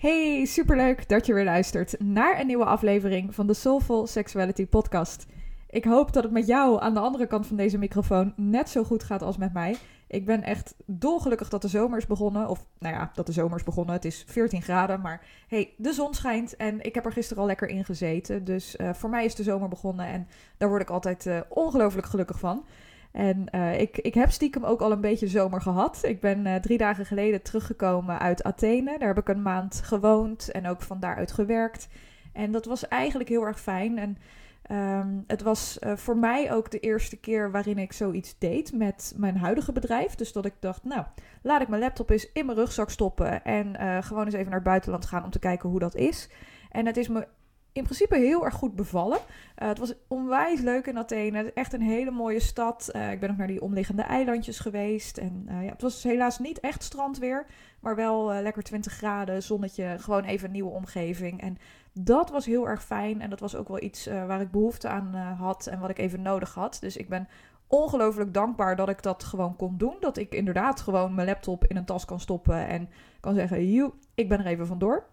Hey, superleuk dat je weer luistert naar een nieuwe aflevering van de Soulful Sexuality Podcast. Ik hoop dat het met jou aan de andere kant van deze microfoon net zo goed gaat als met mij. Ik ben echt dolgelukkig dat de zomer is begonnen. Of nou ja, dat de zomer is begonnen. Het is 14 graden, maar hey, de zon schijnt en ik heb er gisteren al lekker in gezeten. Dus uh, voor mij is de zomer begonnen en daar word ik altijd uh, ongelooflijk gelukkig van. En uh, ik, ik heb stiekem ook al een beetje zomer gehad. Ik ben uh, drie dagen geleden teruggekomen uit Athene. Daar heb ik een maand gewoond en ook van daaruit gewerkt. En dat was eigenlijk heel erg fijn. En um, het was uh, voor mij ook de eerste keer waarin ik zoiets deed met mijn huidige bedrijf. Dus dat ik dacht, nou, laat ik mijn laptop eens in mijn rugzak stoppen en gewoon eens even naar het buitenland gaan om te kijken hoe dat is. En het is me in principe heel erg goed bevallen. Uh, het was onwijs leuk in Athene. Echt een hele mooie stad. Uh, ik ben nog naar die omliggende eilandjes geweest. En uh, ja, het was helaas niet echt strandweer. Maar wel lekker 20 graden, zonnetje. Gewoon even een nieuwe omgeving. En dat was heel erg fijn. En dat was ook wel iets waar ik behoefte aan had. En wat ik even nodig had. Dus ik ben ongelooflijk dankbaar dat ik dat gewoon kon doen. Dat ik inderdaad gewoon mijn laptop in een tas kan stoppen. En kan zeggen, joe, ik ben er even vandoor.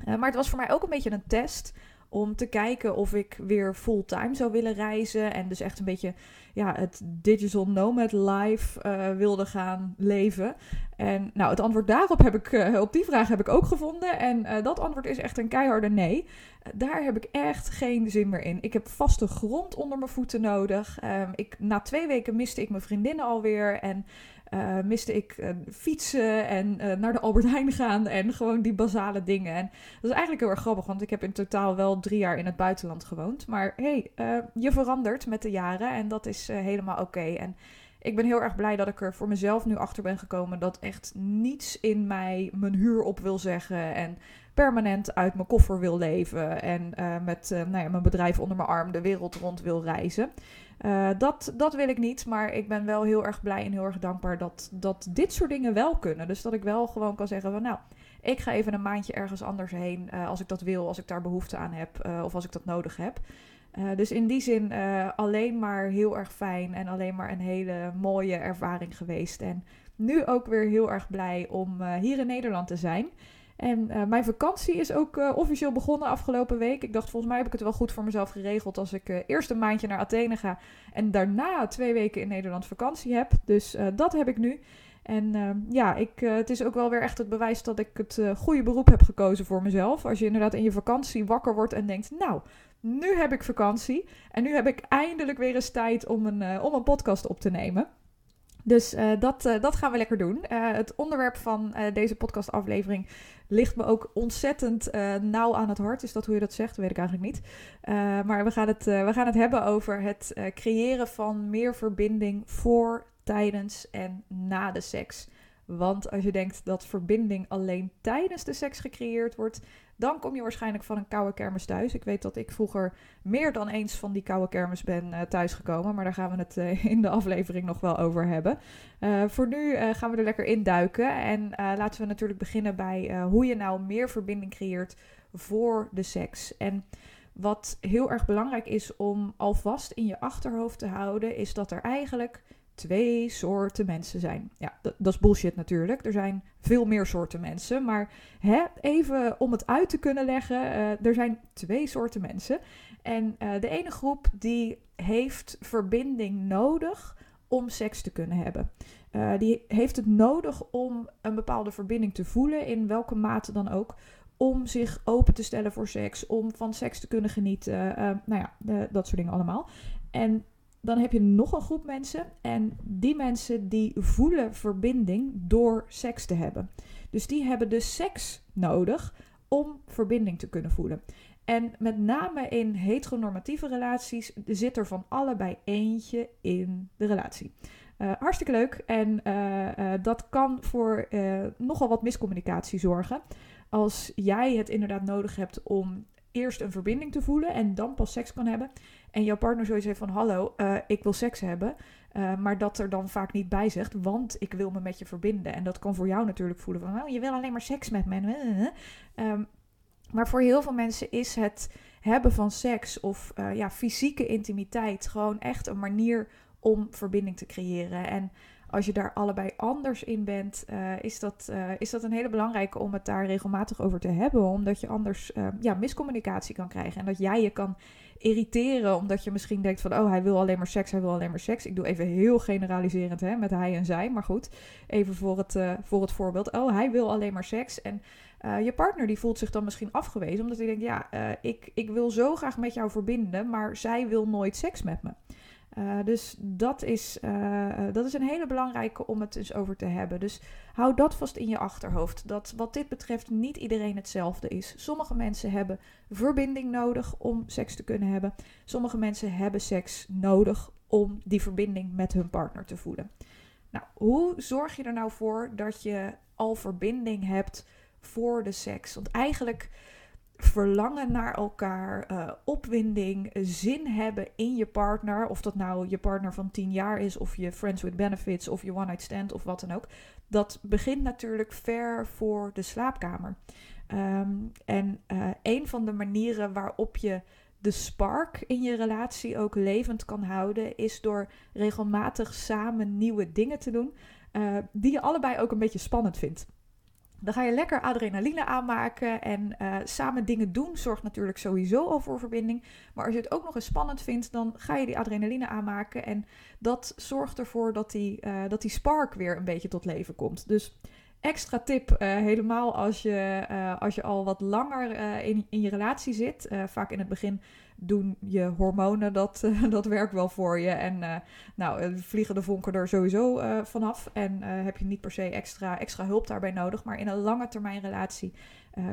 Uh, maar het was voor mij ook een beetje een test om te kijken of ik weer fulltime zou willen reizen. En dus echt een beetje ja, het digital nomad life uh, wilde gaan leven. En nou, het antwoord daarop heb ik, uh, op die vraag heb ik ook gevonden. En dat antwoord is echt een keiharde nee. daar heb ik echt geen zin meer in. Ik heb vaste grond onder mijn voeten nodig. Um, ik, na twee weken miste ik mijn vriendinnen alweer. En uh, miste ik uh, fietsen en uh, naar de Albert Heijn gaan en gewoon die basale dingen. En dat is eigenlijk heel erg grappig, want ik heb in totaal wel drie jaar in het buitenland gewoond. Maar hey, je verandert met de jaren en dat is helemaal oké. En ik ben heel erg blij dat ik er voor mezelf nu achter ben gekomen dat echt niets in mij mijn huur op wil zeggen en permanent uit mijn koffer wil leven en met nou ja, mijn bedrijf onder mijn arm de wereld rond wil reizen. Uh, dat, dat wil ik niet, maar ik ben wel heel erg blij en heel erg dankbaar dat, dat dit soort dingen wel kunnen. Dus dat ik wel gewoon kan zeggen van nou, ik ga even een maandje ergens anders heen als ik dat wil, als ik daar behoefte aan heb of als ik dat nodig heb. Dus in die zin alleen maar heel erg fijn en alleen maar een hele mooie ervaring geweest. En nu ook weer heel erg blij om hier in Nederland te zijn. En mijn vakantie is ook officieel begonnen afgelopen week. Ik dacht, volgens mij heb ik het wel goed voor mezelf geregeld als ik eerst een maandje naar Athene ga en daarna twee weken in Nederland vakantie heb. Dus dat heb ik nu. En ja, ik, het is ook wel weer echt het bewijs dat ik het goede beroep heb gekozen voor mezelf. Als je inderdaad in je vakantie wakker wordt en denkt, nou, nu heb ik vakantie. En nu heb ik eindelijk weer eens tijd om een, om een podcast op te nemen. Dus uh, dat, uh, dat gaan we lekker doen. Het onderwerp van deze podcastaflevering ligt me ook ontzettend nauw aan het hart. Is dat hoe je dat zegt? weet ik eigenlijk niet. maar we gaan, het, we gaan het hebben over het creëren van meer verbinding voor, tijdens en na de seks. Want als je denkt dat verbinding alleen tijdens de seks gecreëerd wordt, dan kom je waarschijnlijk van een koude kermis thuis. Ik weet dat ik vroeger meer dan eens van die koude kermis ben uh, thuisgekomen. Maar daar gaan we het uh, in de aflevering nog wel over hebben. Uh, voor nu gaan we er lekker in duiken. En laten we natuurlijk beginnen bij hoe je nou meer verbinding creëert voor de seks. En wat heel erg belangrijk is om alvast in je achterhoofd te houden, is dat er eigenlijk twee soorten mensen zijn. Ja, dat, is bullshit natuurlijk. Er zijn veel meer soorten mensen. Maar hè, even om het uit te kunnen leggen, uh, er zijn twee soorten mensen. En uh, de ene groep die heeft verbinding nodig om seks te kunnen hebben. Uh, die heeft het nodig om een bepaalde verbinding te voelen, in welke mate dan ook. Om zich open te stellen voor seks, om van seks te kunnen genieten. nou ja, dat soort dingen allemaal. En dan heb je nog een groep mensen. En die mensen die voelen verbinding door seks te hebben. Dus die hebben de seks nodig om verbinding te kunnen voelen. En met name in heteronormatieve relaties zit er van allebei eentje in de relatie. Uh, hartstikke leuk. En uh, uh, dat kan voor nogal wat miscommunicatie zorgen. Als jij het inderdaad nodig hebt om eerst een verbinding te voelen en dan pas seks kan hebben. En jouw partner zoiets heeft van hallo, uh, ik wil seks hebben. Uh, maar dat er dan vaak niet bij zegt, want ik wil me met je verbinden. En dat kan voor jou natuurlijk voelen van, oh, je wil alleen maar seks met me. Um, maar voor heel veel mensen is het hebben van seks of ja, fysieke intimiteit gewoon echt een manier om verbinding te creëren. En als je daar allebei anders in bent, uh, is, dat, uh, is dat een hele belangrijke om het daar regelmatig over te hebben. Omdat je anders uh, ja, miscommunicatie kan krijgen. En dat jij je kan irriteren omdat je misschien denkt van... oh, hij wil alleen maar seks, hij wil alleen maar seks. Ik doe even heel generaliserend hè, met hij en zij. Maar goed, even voor het, voor het voorbeeld. Oh, hij wil alleen maar seks. En je partner die voelt zich dan misschien afgewezen. Omdat hij denkt, ja, ik, ik wil zo graag met jou verbinden... maar zij wil nooit seks met me. Uh, dus dat is, uh, dat is een hele belangrijke om het eens over te hebben. Dus hou dat vast in je achterhoofd. Dat wat dit betreft niet iedereen hetzelfde is. Sommige mensen hebben verbinding nodig om seks te kunnen hebben. Sommige mensen hebben seks nodig om die verbinding met hun partner te voelen. Nou, hoe zorg je er nou voor dat je al verbinding hebt voor de seks? Want eigenlijk verlangen naar elkaar, uh, opwinding, zin hebben in je partner. Of dat nou je partner van 10 jaar is, of je friends with benefits, of je one night stand, of wat dan ook. Dat begint natuurlijk ver voor de slaapkamer. Um, en uh, een van de manieren waarop je de spark in je relatie ook levend kan houden, is door regelmatig samen nieuwe dingen te doen. Uh, die je allebei ook een beetje spannend vindt. Dan ga je lekker adrenaline aanmaken en uh, samen dingen doen zorgt natuurlijk sowieso al voor verbinding. Maar als je het ook nog eens spannend vindt, dan ga je die adrenaline aanmaken. En dat zorgt ervoor dat die, uh, dat die spark weer een beetje tot leven komt. Dus extra tip, uh, helemaal als je, als je al wat langer in, in je relatie zit. vaak in het begin doen je hormonen dat, dat werkt wel voor je. En nou, eh, vliegen de vonken er sowieso vanaf. En heb je niet per se extra, extra hulp daarbij nodig. Maar in een lange termijn relatie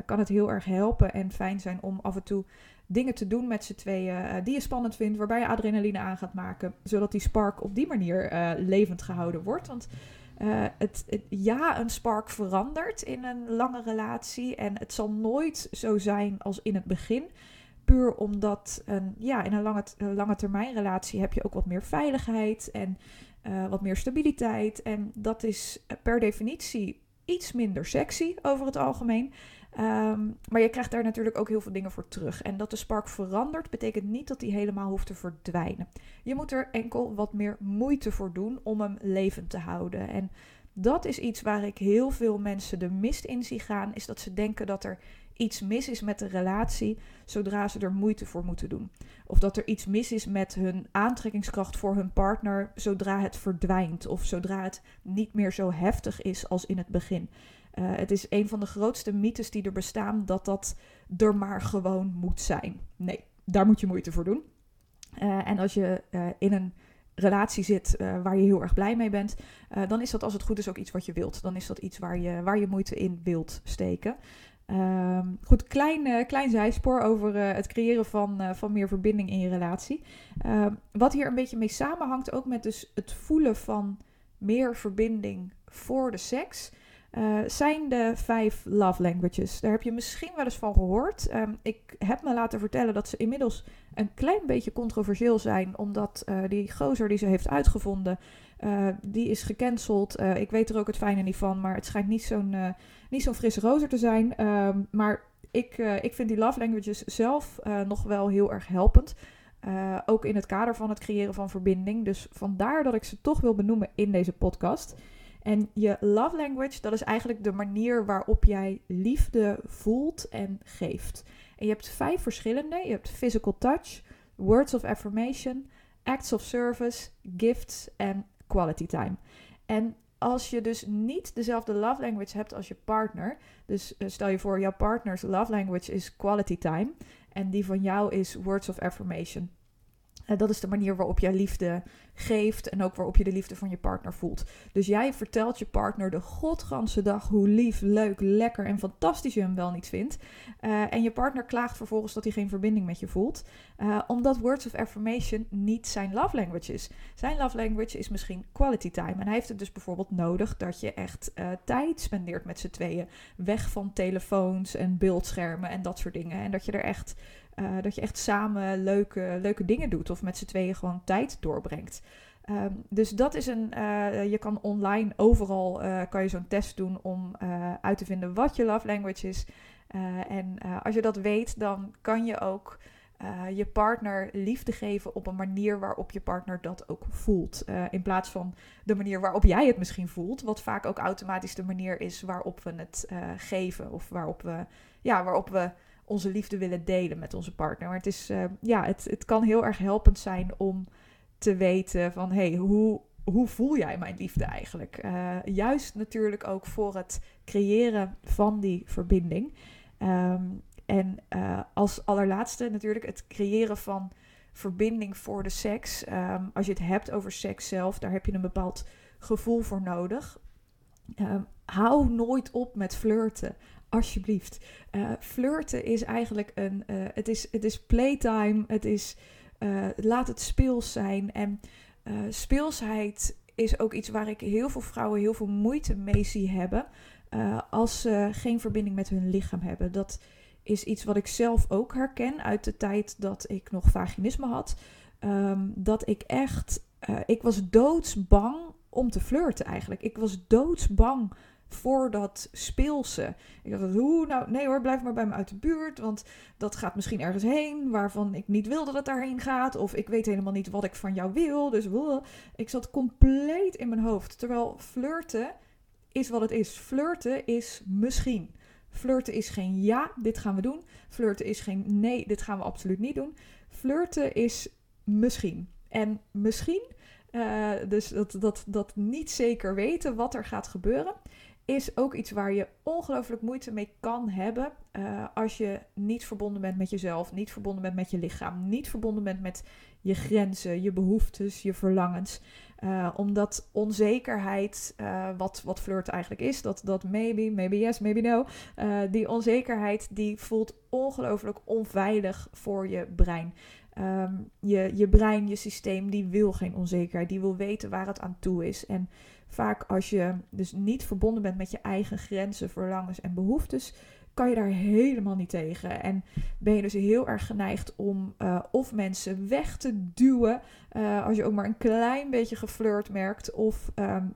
kan het heel erg helpen en fijn zijn om af en toe dingen te doen met z'n tweeën die je spannend vindt. Waarbij je adrenaline aan gaat maken. Zodat die spark op die manier levend gehouden wordt. Want het, het, ja, een spark verandert in een lange relatie. En het zal nooit zo zijn als in het begin. Puur omdat een, ja, in een lange, lange termijn relatie heb je ook wat meer veiligheid en uh, wat meer stabiliteit. En dat is per definitie iets minder sexy over het algemeen. Um, maar je krijgt daar natuurlijk ook heel veel dingen voor terug. En dat de spark verandert, betekent niet dat die helemaal hoeft te verdwijnen. Je moet er enkel wat meer moeite voor doen om hem levend te houden. En dat is iets waar ik heel veel mensen de mist in zie gaan, is dat ze denken dat er iets mis is met de relatie zodra ze er moeite voor moeten doen. Of dat er iets mis is met hun aantrekkingskracht voor hun partner zodra het verdwijnt of zodra het niet meer zo heftig is als in het begin. Uh, het is een van de grootste mythes die er bestaan dat dat er maar gewoon moet zijn. Nee, daar moet je moeite voor doen. Uh, en als je uh, in een relatie zit waar je heel erg blij mee bent, dan is dat als het goed is ook iets wat je wilt. Dan is dat iets waar je, waar je moeite in wilt steken. Um, goed, klein, uh, klein zijspoor over het creëren van, van meer verbinding in je relatie. Um, wat hier een beetje mee samenhangt, ook met dus het voelen van meer verbinding voor de seks, zijn de vijf love languages. Daar heb je misschien wel eens van gehoord. Um, ik heb me laten vertellen dat ze inmiddels een klein beetje controversieel zijn, omdat die gozer die ze heeft uitgevonden, die is gecanceld. ik weet er ook het fijne niet van, maar het schijnt niet zo'n niet zo'n frisse rozer te zijn. Ehm, maar ik, ik vind die love languages zelf nog wel heel erg helpend. Ook in het kader van het creëren van verbinding. Dus vandaar dat ik ze toch wil benoemen in deze podcast. En je love language, dat is eigenlijk de manier waarop jij liefde voelt en geeft. En je hebt vijf verschillende. Je hebt physical touch, words of affirmation, acts of service, gifts en quality time. En als je dus niet dezelfde love language hebt als je partner. Dus uh, stel je voor, jouw partner's love language is quality time. En die van jou is words of affirmation. Uh, dat is de manier waarop jij liefde geeft en ook waarop je de liefde van je partner voelt. Dus jij vertelt je partner de godganse dag hoe lief, leuk, lekker en fantastisch je hem wel niet vindt. Uh, en je partner klaagt vervolgens dat hij geen verbinding met je voelt. Uh, omdat words of affirmation niet zijn love language is. Zijn love language is misschien quality time. En hij heeft het dus bijvoorbeeld nodig dat je echt tijd spendeert met z'n tweeën. Weg van telefoons en beeldschermen en dat soort dingen. En dat je er echt uh, dat je echt samen leuke, leuke dingen doet of met z'n tweeën gewoon tijd doorbrengt. Um, dus dat is een. Uh, je kan online overal uh, kan je zo'n test doen om uit te vinden wat je love language is. en als je dat weet, dan kan je ook je partner liefde geven op een manier waarop je partner dat ook voelt. in plaats van de manier waarop jij het misschien voelt, wat vaak ook automatisch de manier is waarop we het geven of waarop we, ja, waarop we onze liefde willen delen met onze partner. Maar het, is, uh, ja, het, het kan heel erg helpend zijn om te weten van hey, hoe, hoe voel jij mijn liefde eigenlijk? Uh, juist natuurlijk ook voor het creëren van die verbinding. Um, en uh, als allerlaatste natuurlijk het creëren van verbinding voor de seks. Um, als je het hebt over seks zelf, daar heb je een bepaald gevoel voor nodig. Um, hou nooit op met flirten alsjeblieft. Uh, flirten is eigenlijk een. Uh, het, is, het is playtime. Het is. Uh, laat het speels zijn. En speelsheid is ook iets waar ik heel veel vrouwen heel veel moeite mee zie hebben. als ze geen verbinding met hun lichaam hebben. Dat is iets wat ik zelf ook herken uit de tijd dat ik nog vaginisme had. Um, dat ik echt. ik was doodsbang om te flirten eigenlijk. Ik was doodsbang voor dat speelse. Ik dacht, hoe nou, nee hoor, blijf maar bij me uit de buurt, want dat gaat misschien ergens heen waarvan ik niet wil dat het daarheen gaat, of ik weet helemaal niet wat ik van jou wil, dus ik zat compleet in mijn hoofd. Terwijl flirten is wat het is. Flirten is misschien. Flirten is geen ja, dit gaan we doen. Flirten is geen nee, dit gaan we absoluut niet doen. Flirten is misschien. En misschien, uh, dus dat, dat, dat niet zeker weten wat er gaat gebeuren, is ook iets waar je ongelooflijk moeite mee kan hebben uh, als je niet verbonden bent met jezelf, niet verbonden bent met je lichaam, niet verbonden bent met je grenzen, je behoeftes, je verlangens. Uh, omdat onzekerheid, uh, wat, wat flirt eigenlijk is, dat, dat maybe, maybe yes, maybe no, die onzekerheid die voelt ongelooflijk onveilig voor je brein. Um, je, je brein, je systeem, die wil geen onzekerheid, die wil weten waar het aan toe is. En Vaak als je dus niet verbonden bent met je eigen grenzen, verlangens en behoeftes, kan je daar helemaal niet tegen. En ben je dus heel erg geneigd om uh, of mensen weg te duwen uh, als je ook maar een klein beetje geflirt merkt, of um,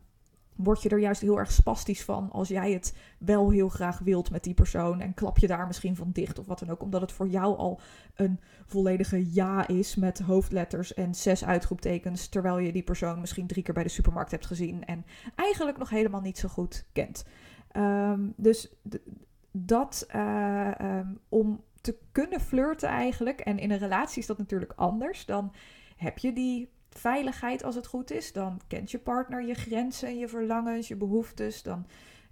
word je er juist heel erg spastisch van als jij het wel heel graag wilt met die persoon. En klap je daar misschien van dicht of wat dan ook. Omdat het voor jou al een volledige ja is met hoofdletters en zes uitroeptekens. Terwijl je die persoon misschien drie keer bij de supermarkt hebt gezien. En eigenlijk nog helemaal niet zo goed kent. Um, dus dat uh, um, om te kunnen flirten eigenlijk. En in een relatie is dat natuurlijk anders. Dan heb je die veiligheid als het goed is. Dan kent je partner je grenzen, je verlangens, je behoeftes. Dan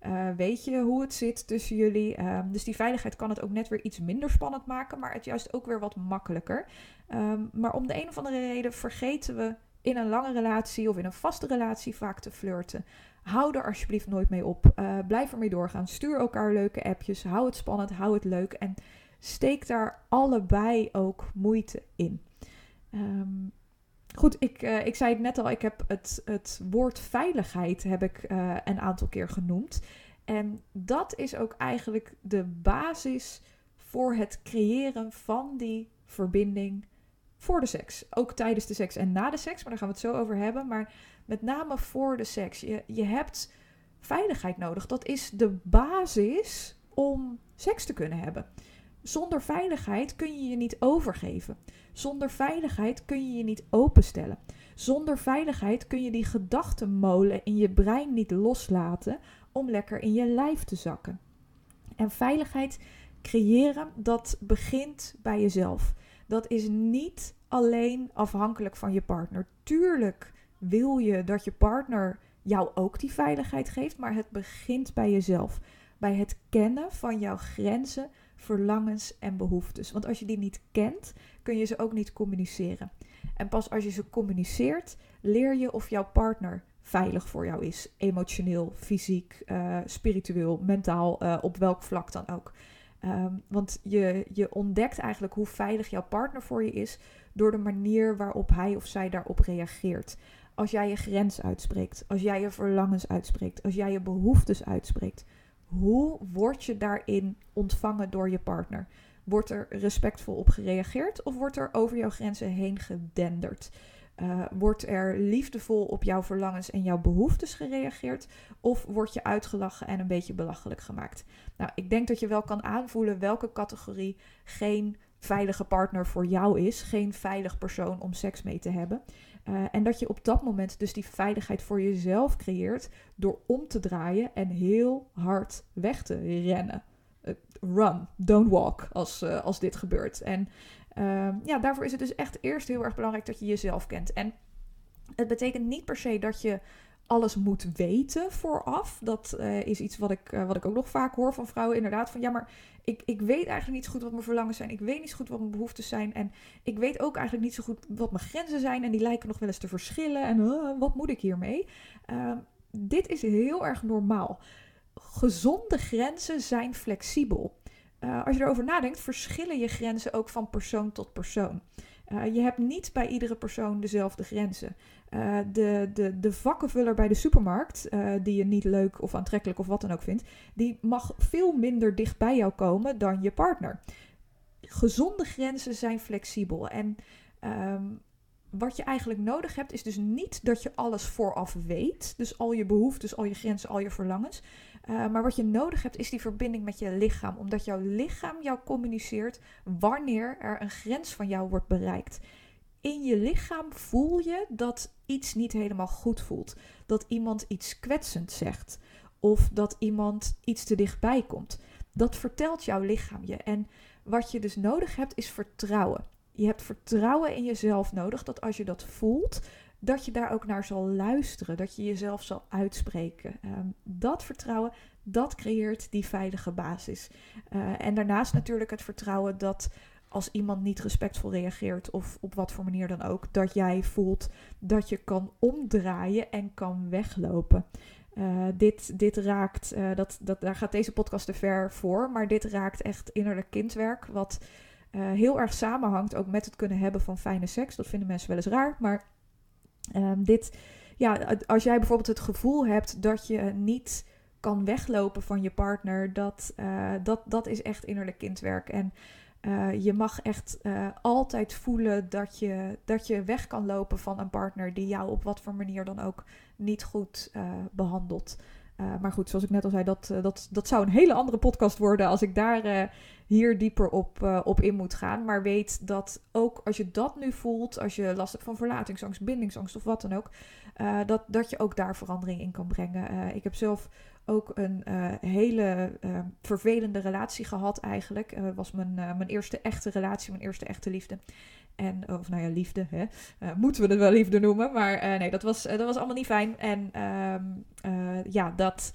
uh, weet je hoe het zit tussen jullie. Um, dus die veiligheid kan het ook net weer iets minder spannend maken, maar het juist ook weer wat makkelijker. Um, maar om de een of andere reden vergeten we in een lange relatie of in een vaste relatie vaak te flirten. Hou er alsjeblieft nooit mee op. Uh, blijf ermee doorgaan. Stuur elkaar leuke appjes. Hou het spannend, hou het leuk. En steek daar allebei ook moeite in. Um, Goed, ik, uh, ik zei het net al, ik heb het, het woord veiligheid heb ik uh, een aantal keer genoemd. En dat is ook eigenlijk de basis voor het creëren van die verbinding voor de seks. Ook tijdens de seks en na de seks, maar daar gaan we het zo over hebben. Maar met name voor de seks. Je, je hebt veiligheid nodig. Dat is de basis om seks te kunnen hebben. Zonder veiligheid kun je je niet overgeven. Zonder veiligheid kun je je niet openstellen. Zonder veiligheid kun je die gedachtenmolen in je brein niet loslaten om lekker in je lijf te zakken. En veiligheid creëren, dat begint bij jezelf. Dat is niet alleen afhankelijk van je partner. Tuurlijk wil je dat je partner jou ook die veiligheid geeft, maar het begint bij jezelf. Bij het kennen van jouw grenzen, verlangens en behoeftes. Want als je die niet kent, kun je ze ook niet communiceren. En pas als je ze communiceert, leer je of jouw partner veilig voor jou is. Emotioneel, fysiek, uh, spiritueel, mentaal, uh, op welk vlak dan ook. Um, want je, je ontdekt eigenlijk hoe veilig jouw partner voor je is door de manier waarop hij of zij daarop reageert. Als jij je grens uitspreekt, als jij je verlangens uitspreekt, als jij je behoeftes uitspreekt, hoe word je daarin ontvangen door je partner? Wordt er respectvol op gereageerd of wordt er over jouw grenzen heen gedenderd? Uh, wordt er liefdevol op jouw verlangens en jouw behoeftes gereageerd? Of word je uitgelachen en een beetje belachelijk gemaakt? Nou, ik denk dat je wel kan aanvoelen welke categorie geen veilige partner voor jou is. Geen veilig persoon om seks mee te hebben. Uh, en dat je op dat moment dus die veiligheid voor jezelf creëert door om te draaien en heel hard weg te rennen. Uh, run, don't walk als, uh, als dit gebeurt. En Um, ja, daarvoor is het dus echt eerst heel erg belangrijk dat je jezelf kent. En het betekent niet per se dat je alles moet weten vooraf. Dat uh, is iets wat ik, uh, wat ik ook nog vaak hoor van vrouwen. Inderdaad, van ja, maar ik, ik weet eigenlijk niet zo goed wat mijn verlangens zijn. Ik weet niet zo goed wat mijn behoeftes zijn. En ik weet ook eigenlijk niet zo goed wat mijn grenzen zijn. En die lijken nog wel eens te verschillen. En uh, wat moet ik hiermee? dit is heel erg normaal. Gezonde grenzen zijn flexibel. Als je erover nadenkt, verschillen je grenzen ook van persoon tot persoon. Je hebt niet bij iedere persoon dezelfde grenzen. Uh, de, de, de vakkenvuller bij de supermarkt, die je niet leuk of aantrekkelijk of wat dan ook vindt, die mag veel minder dicht bij jou komen dan je partner. Gezonde grenzen zijn flexibel. En um, wat je eigenlijk nodig hebt, is dus niet dat je alles vooraf weet. Dus al je behoeftes, al je grenzen, al je verlangens. Uh, maar wat je nodig hebt, is die verbinding met je lichaam. Omdat jouw lichaam jou communiceert wanneer er een grens van jou wordt bereikt. In je lichaam voel je dat iets niet helemaal goed voelt. Dat iemand iets kwetsend zegt. Of dat iemand iets te dichtbij komt. Dat vertelt jouw lichaam je. En wat je dus nodig hebt, is vertrouwen. Je hebt vertrouwen in jezelf nodig dat als je dat voelt, dat je daar ook naar zal luisteren, dat je jezelf zal uitspreken. Um, dat vertrouwen, dat creëert die veilige basis. Uh, en daarnaast natuurlijk het vertrouwen dat als iemand niet respectvol reageert of op wat voor manier dan ook, dat jij voelt dat je kan omdraaien en kan weglopen. Uh, dit, dit raakt, uh, dat, dat, daar gaat deze podcast te ver voor, maar dit raakt echt innerlijk kindwerk, wat uh, heel erg samenhangt ook met het kunnen hebben van fijne seks. Dat vinden mensen wel eens raar, maar um, dit, ja, als jij bijvoorbeeld het gevoel hebt dat je niet kan weglopen van je partner, dat, dat, dat is echt innerlijk kindwerk. En uh, je mag echt uh, altijd voelen dat je, dat je weg kan lopen van een partner die jou op wat voor manier dan ook niet goed behandelt. Uh, maar goed, zoals ik net al zei, dat, dat, dat zou een hele andere podcast worden als ik daar hier dieper op, op in moet gaan. Maar weet dat ook als je dat nu voelt, als je last hebt van verlatingsangst, bindingsangst of wat dan ook, dat, dat je ook daar verandering in kan brengen. ik heb zelf ook een hele vervelende relatie gehad eigenlijk. Het was mijn, mijn eerste echte relatie, mijn eerste echte liefde. En, of nou ja, liefde, hè. Moeten we het wel liefde noemen. Maar nee, dat was, dat was allemaal niet fijn. En um, ja, dat,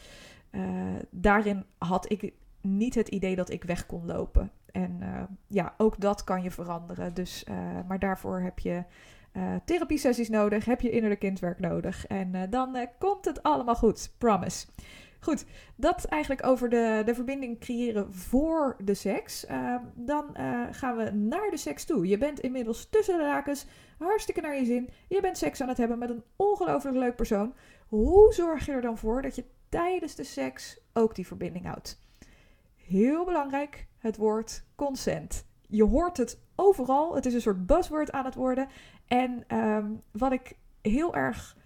daarin had ik niet het idee dat ik weg kon lopen. En ja, ook dat kan je veranderen. Dus, maar daarvoor heb je therapiesessies nodig, heb je innerlijk kindwerk nodig. En dan komt het allemaal goed. Promise. Goed, dat eigenlijk over de, de verbinding creëren voor de seks. Uh, dan uh, gaan we naar de seks toe. Je bent inmiddels tussen de lakens, hartstikke naar je zin. Je bent seks aan het hebben met een ongelooflijk leuk persoon. Hoe zorg je er dan voor dat je tijdens de seks ook die verbinding houdt? Heel belangrijk, het woord consent. Je hoort het overal. Het is een soort buzzword aan het worden. En um, wat ik heel erg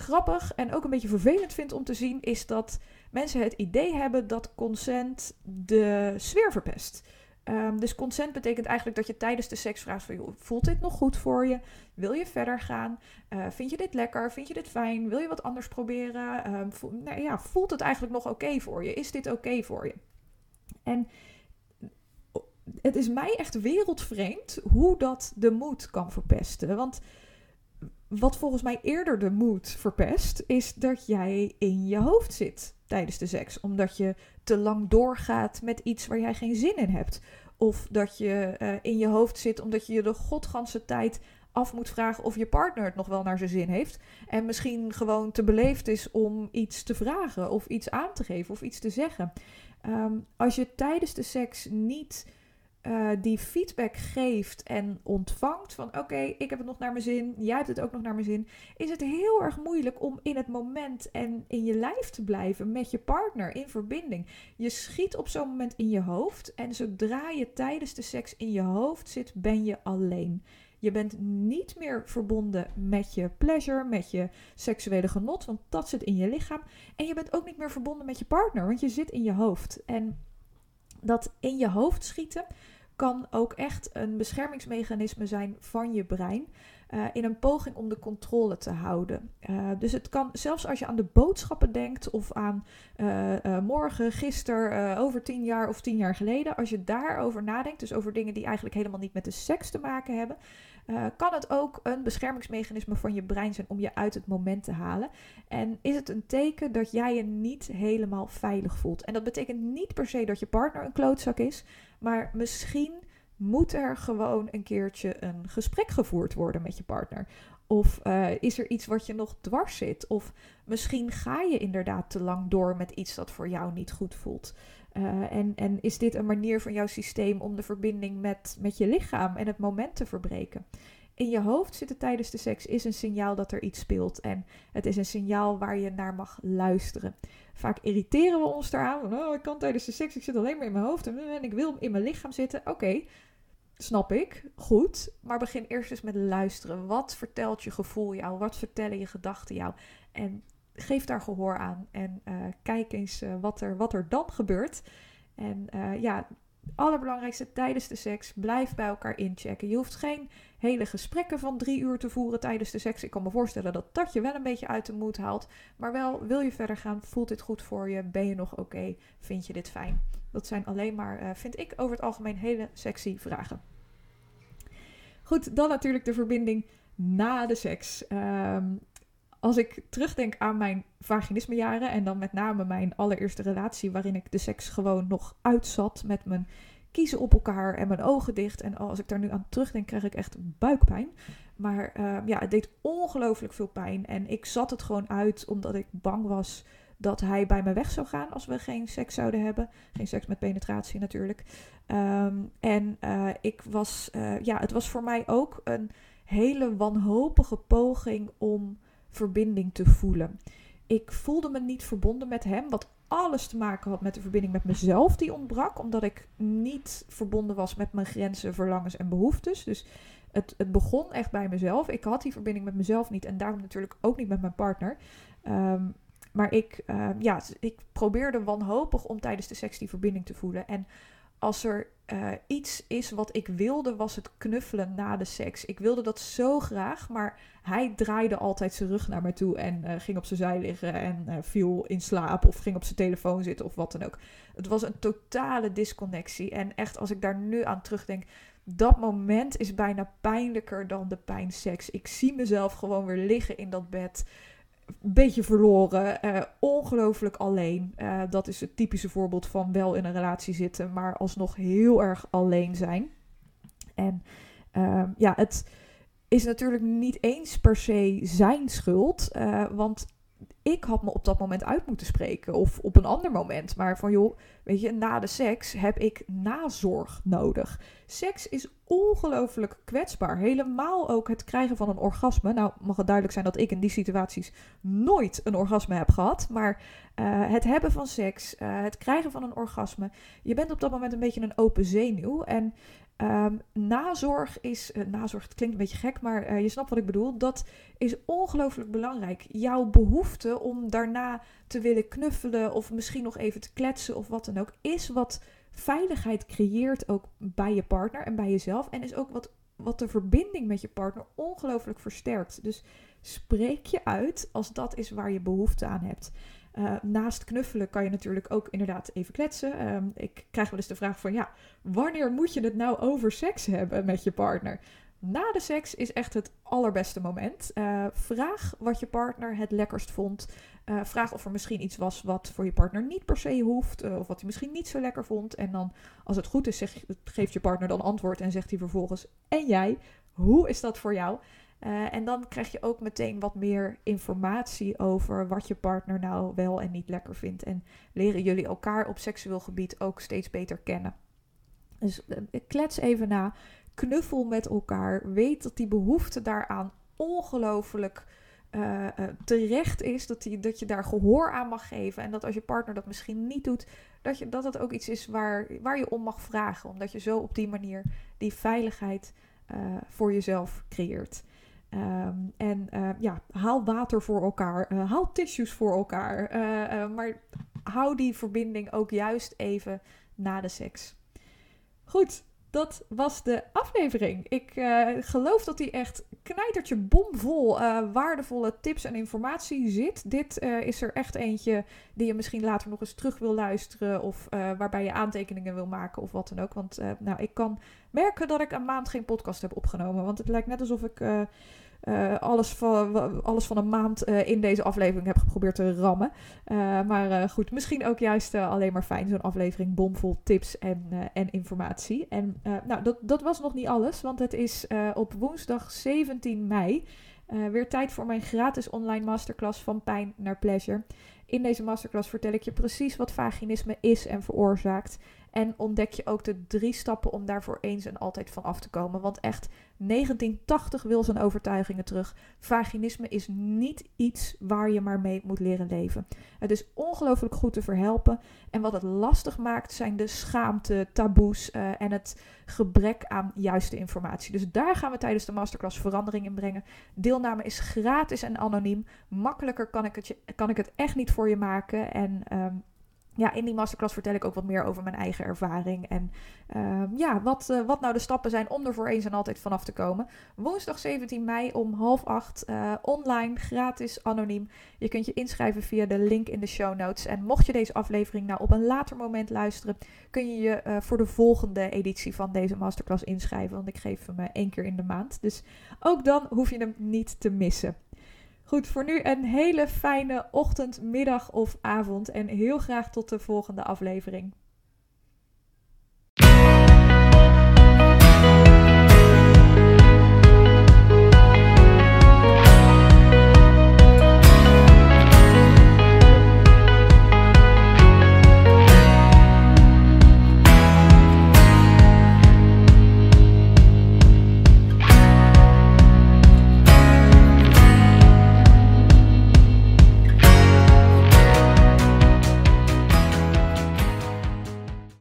grappig en ook een beetje vervelend vind om te zien, is dat mensen het idee hebben dat consent de sfeer verpest. Um, dus consent betekent eigenlijk dat je tijdens de seks vraagt van, voelt dit nog goed voor je? Wil je verder gaan? Uh, vind je dit lekker? Vind je dit fijn? Wil je wat anders proberen? Um, nou ja, voelt het eigenlijk nog oké voor je? Is dit oké voor je? En het is mij echt wereldvreemd hoe dat de moed kan verpesten. Want wat volgens mij eerder de moed verpest, is dat jij in je hoofd zit tijdens de seks. Omdat je te lang doorgaat met iets waar jij geen zin in hebt. Of dat je uh, in je hoofd zit omdat je je de godganse tijd af moet vragen of je partner het nog wel naar zijn zin heeft. En misschien gewoon te beleefd is om iets te vragen of iets aan te geven of iets te zeggen. Ehm, als je tijdens de seks niet uh, die feedback geeft en ontvangt van oké, ik heb het nog naar mijn zin, jij hebt het ook nog naar mijn zin, is het heel erg moeilijk om in het moment en in je lijf te blijven met je partner in verbinding. Je schiet op zo'n moment in je hoofd en zodra je tijdens de seks in je hoofd zit, ben je alleen. Je bent niet meer verbonden met je pleasure, met je seksuele genot, want dat zit in je lichaam. En je bent ook niet meer verbonden met je partner, want je zit in je hoofd. En dat in je hoofd schieten kan ook echt een beschermingsmechanisme zijn van je brein. Uh, in een poging om de controle te houden. Uh, dus het kan, zelfs als je aan de boodschappen denkt of aan uh, morgen, gisteren, over tien jaar of tien jaar geleden, als je daarover nadenkt, dus over dingen die eigenlijk helemaal niet met de seks te maken hebben, kan het ook een beschermingsmechanisme van je brein zijn om je uit het moment te halen. En is het een teken dat jij je niet helemaal veilig voelt. En dat betekent niet per se dat je partner een klootzak is, maar misschien moet er gewoon een keertje een gesprek gevoerd worden met je partner? Of uh, is er iets wat je nog dwars zit? Of misschien ga je inderdaad te lang door met iets dat voor jou niet goed voelt. Uh, en, en is dit een manier van jouw systeem om de verbinding met, met je lichaam en het moment te verbreken? In je hoofd zitten tijdens de seks is een signaal dat er iets speelt. En het is een signaal waar je naar mag luisteren. Vaak irriteren we ons daaraan. oh, ik kan tijdens de seks, ik zit alleen maar in mijn hoofd en, ik wil in mijn lichaam zitten. Oké, Snap ik, goed. Maar begin eerst eens met luisteren. Wat vertelt je gevoel jou? Wat vertellen je gedachten jou? En geef daar gehoor aan. En uh, kijk eens uh, wat, er, wat er dan gebeurt. En uh, ja, allerbelangrijkste tijdens de seks, blijf bij elkaar inchecken. Je hoeft geen hele gesprekken van drie uur te voeren tijdens de seks. Ik kan me voorstellen dat dat je wel een beetje uit de moed haalt. Maar wel, wil je verder gaan? Voelt dit goed voor je? Ben je nog oké? Vind je dit fijn? Dat zijn alleen maar, vind ik over het algemeen, hele sexy vragen. Goed, dan natuurlijk de verbinding na de seks. Um, als ik terugdenk aan mijn vaginismejaren en dan met name mijn allereerste relatie waarin ik de seks gewoon nog uitzat met mijn kiezen op elkaar en mijn ogen dicht. En als ik daar nu aan terugdenk, krijg ik echt buikpijn. Maar uh, ja, het deed ongelooflijk veel pijn. En ik zat het gewoon uit omdat ik bang was dat hij bij me weg zou gaan als we geen seks zouden hebben. Geen seks met penetratie natuurlijk. Um, en uh, ik was, uh, ja, het was voor mij ook een hele wanhopige poging om verbinding te voelen. Ik voelde me niet verbonden met hem, wat alles te maken had met de verbinding met mezelf die ontbrak, omdat ik niet verbonden was met mijn grenzen, verlangens en behoeftes. Dus het, het begon echt bij mezelf. Ik had die verbinding met mezelf niet en daarom natuurlijk ook niet met mijn partner. Um, maar ik, uh, ja, ik probeerde wanhopig om tijdens de seks die verbinding te voelen. En als er uh, iets is wat ik wilde, was het knuffelen na de seks. Ik wilde dat zo graag, maar hij draaide altijd zijn rug naar me toe en uh, ging op zijn zij liggen en uh, viel in slaap of ging op zijn telefoon zitten of wat dan ook. Het was een totale disconnectie. En echt, als ik daar nu aan terugdenk, dat moment is bijna pijnlijker dan de pijn seks. Ik zie mezelf gewoon weer liggen in dat bed beetje verloren, uh, ongelooflijk alleen. Uh, dat is het typische voorbeeld van wel in een relatie zitten, maar alsnog heel erg alleen zijn. En uh, ja, het is natuurlijk niet eens per se zijn schuld, uh, want ik had me op dat moment uit moeten spreken of op een ander moment. Maar van joh, weet je, na de seks heb ik nazorg nodig. Seks is ongelooflijk kwetsbaar. Helemaal ook het krijgen van een orgasme. Nou, mag het duidelijk zijn dat ik in die situaties nooit een orgasme heb gehad. Maar uh, het hebben van seks, uh, het krijgen van een orgasme. Je bent op dat moment een beetje een open zenuw. En Um, nazorg is, uh, nazorg het klinkt een beetje gek, maar uh, je snapt wat ik bedoel. Dat is ongelooflijk belangrijk. Jouw behoefte om daarna te willen knuffelen of misschien nog even te kletsen of wat dan ook, is wat veiligheid creëert ook bij je partner en bij jezelf. En is ook wat, wat de verbinding met je partner ongelooflijk versterkt. Dus spreek je uit als dat is waar je behoefte aan hebt. Uh, naast knuffelen kan je natuurlijk ook inderdaad even kletsen. Uh, ik krijg wel eens de vraag van ja, wanneer moet je het nou over seks hebben met je partner? Na de seks is echt het allerbeste moment. Uh, vraag wat je partner het lekkerst vond. Uh, vraag of er misschien iets was wat voor je partner niet per se hoeft. Of wat hij misschien niet zo lekker vond. En dan, als het goed is, geeft je partner dan antwoord en zegt hij vervolgens: En jij, hoe is dat voor jou? Uh, en dan krijg je ook meteen wat meer informatie over wat je partner nou wel en niet lekker vindt. En leren jullie elkaar op seksueel gebied ook steeds beter kennen. Dus uh, klets even na, knuffel met elkaar. Weet dat die behoefte daaraan ongelooflijk uh, terecht is. Dat, die, dat je daar gehoor aan mag geven. En dat als je partner dat misschien niet doet, dat je, dat, ook iets is waar, waar je om mag vragen. Omdat je zo op die manier die veiligheid voor jezelf creëert. Um, en uh, ja, haal water voor elkaar, uh, haal tissues voor elkaar. Uh, maar hou die verbinding ook juist even na de seks. Goed, dat was de aflevering. Ik geloof dat die echt knijtertje bomvol waardevolle tips en informatie zit. Dit is er echt eentje die je misschien later nog eens terug wil luisteren. Of waarbij je aantekeningen wil maken of wat dan ook. Want nou, ik kan merken dat ik een maand geen podcast heb opgenomen. Want het lijkt net alsof ik uh, alles, van, alles van een maand uh, in deze aflevering heb geprobeerd te rammen. Uh, maar goed, misschien ook juist alleen maar fijn, zo'n aflevering bomvol tips en, en informatie. En nou, dat, dat was nog niet alles, want het is op woensdag 17 mei weer tijd voor mijn gratis online masterclass van pijn naar pleasure. In deze masterclass vertel ik je precies wat vaginisme is en veroorzaakt. En ontdek je ook de drie stappen om daarvoor eens en altijd van af te komen. Want echt, 1980 wil zijn overtuigingen terug. Vaginisme is niet iets waar je maar mee moet leren leven. Het is ongelooflijk goed te verhelpen. En wat het lastig maakt zijn de schaamte, taboes uh, en het gebrek aan juiste informatie. Dus daar gaan we tijdens de masterclass verandering in brengen. Deelname is gratis en anoniem. Makkelijker kan ik het, kan ik het echt niet voor je maken. En um, ja, in die masterclass vertel ik ook wat meer over mijn eigen ervaring. En uh, ja, wat, uh, wat nou de stappen zijn om er voor eens en altijd vanaf te komen. Woensdag 17 mei om half acht. Uh, online, gratis, anoniem. Je kunt je inschrijven via de link in de show notes. En mocht je deze aflevering nou op een later moment luisteren, kun je je voor de volgende editie van deze masterclass inschrijven. Want ik geef hem één keer in de maand. Dus ook dan hoef je hem niet te missen. Goed, voor nu een hele fijne ochtend, middag of avond en heel graag tot de volgende aflevering.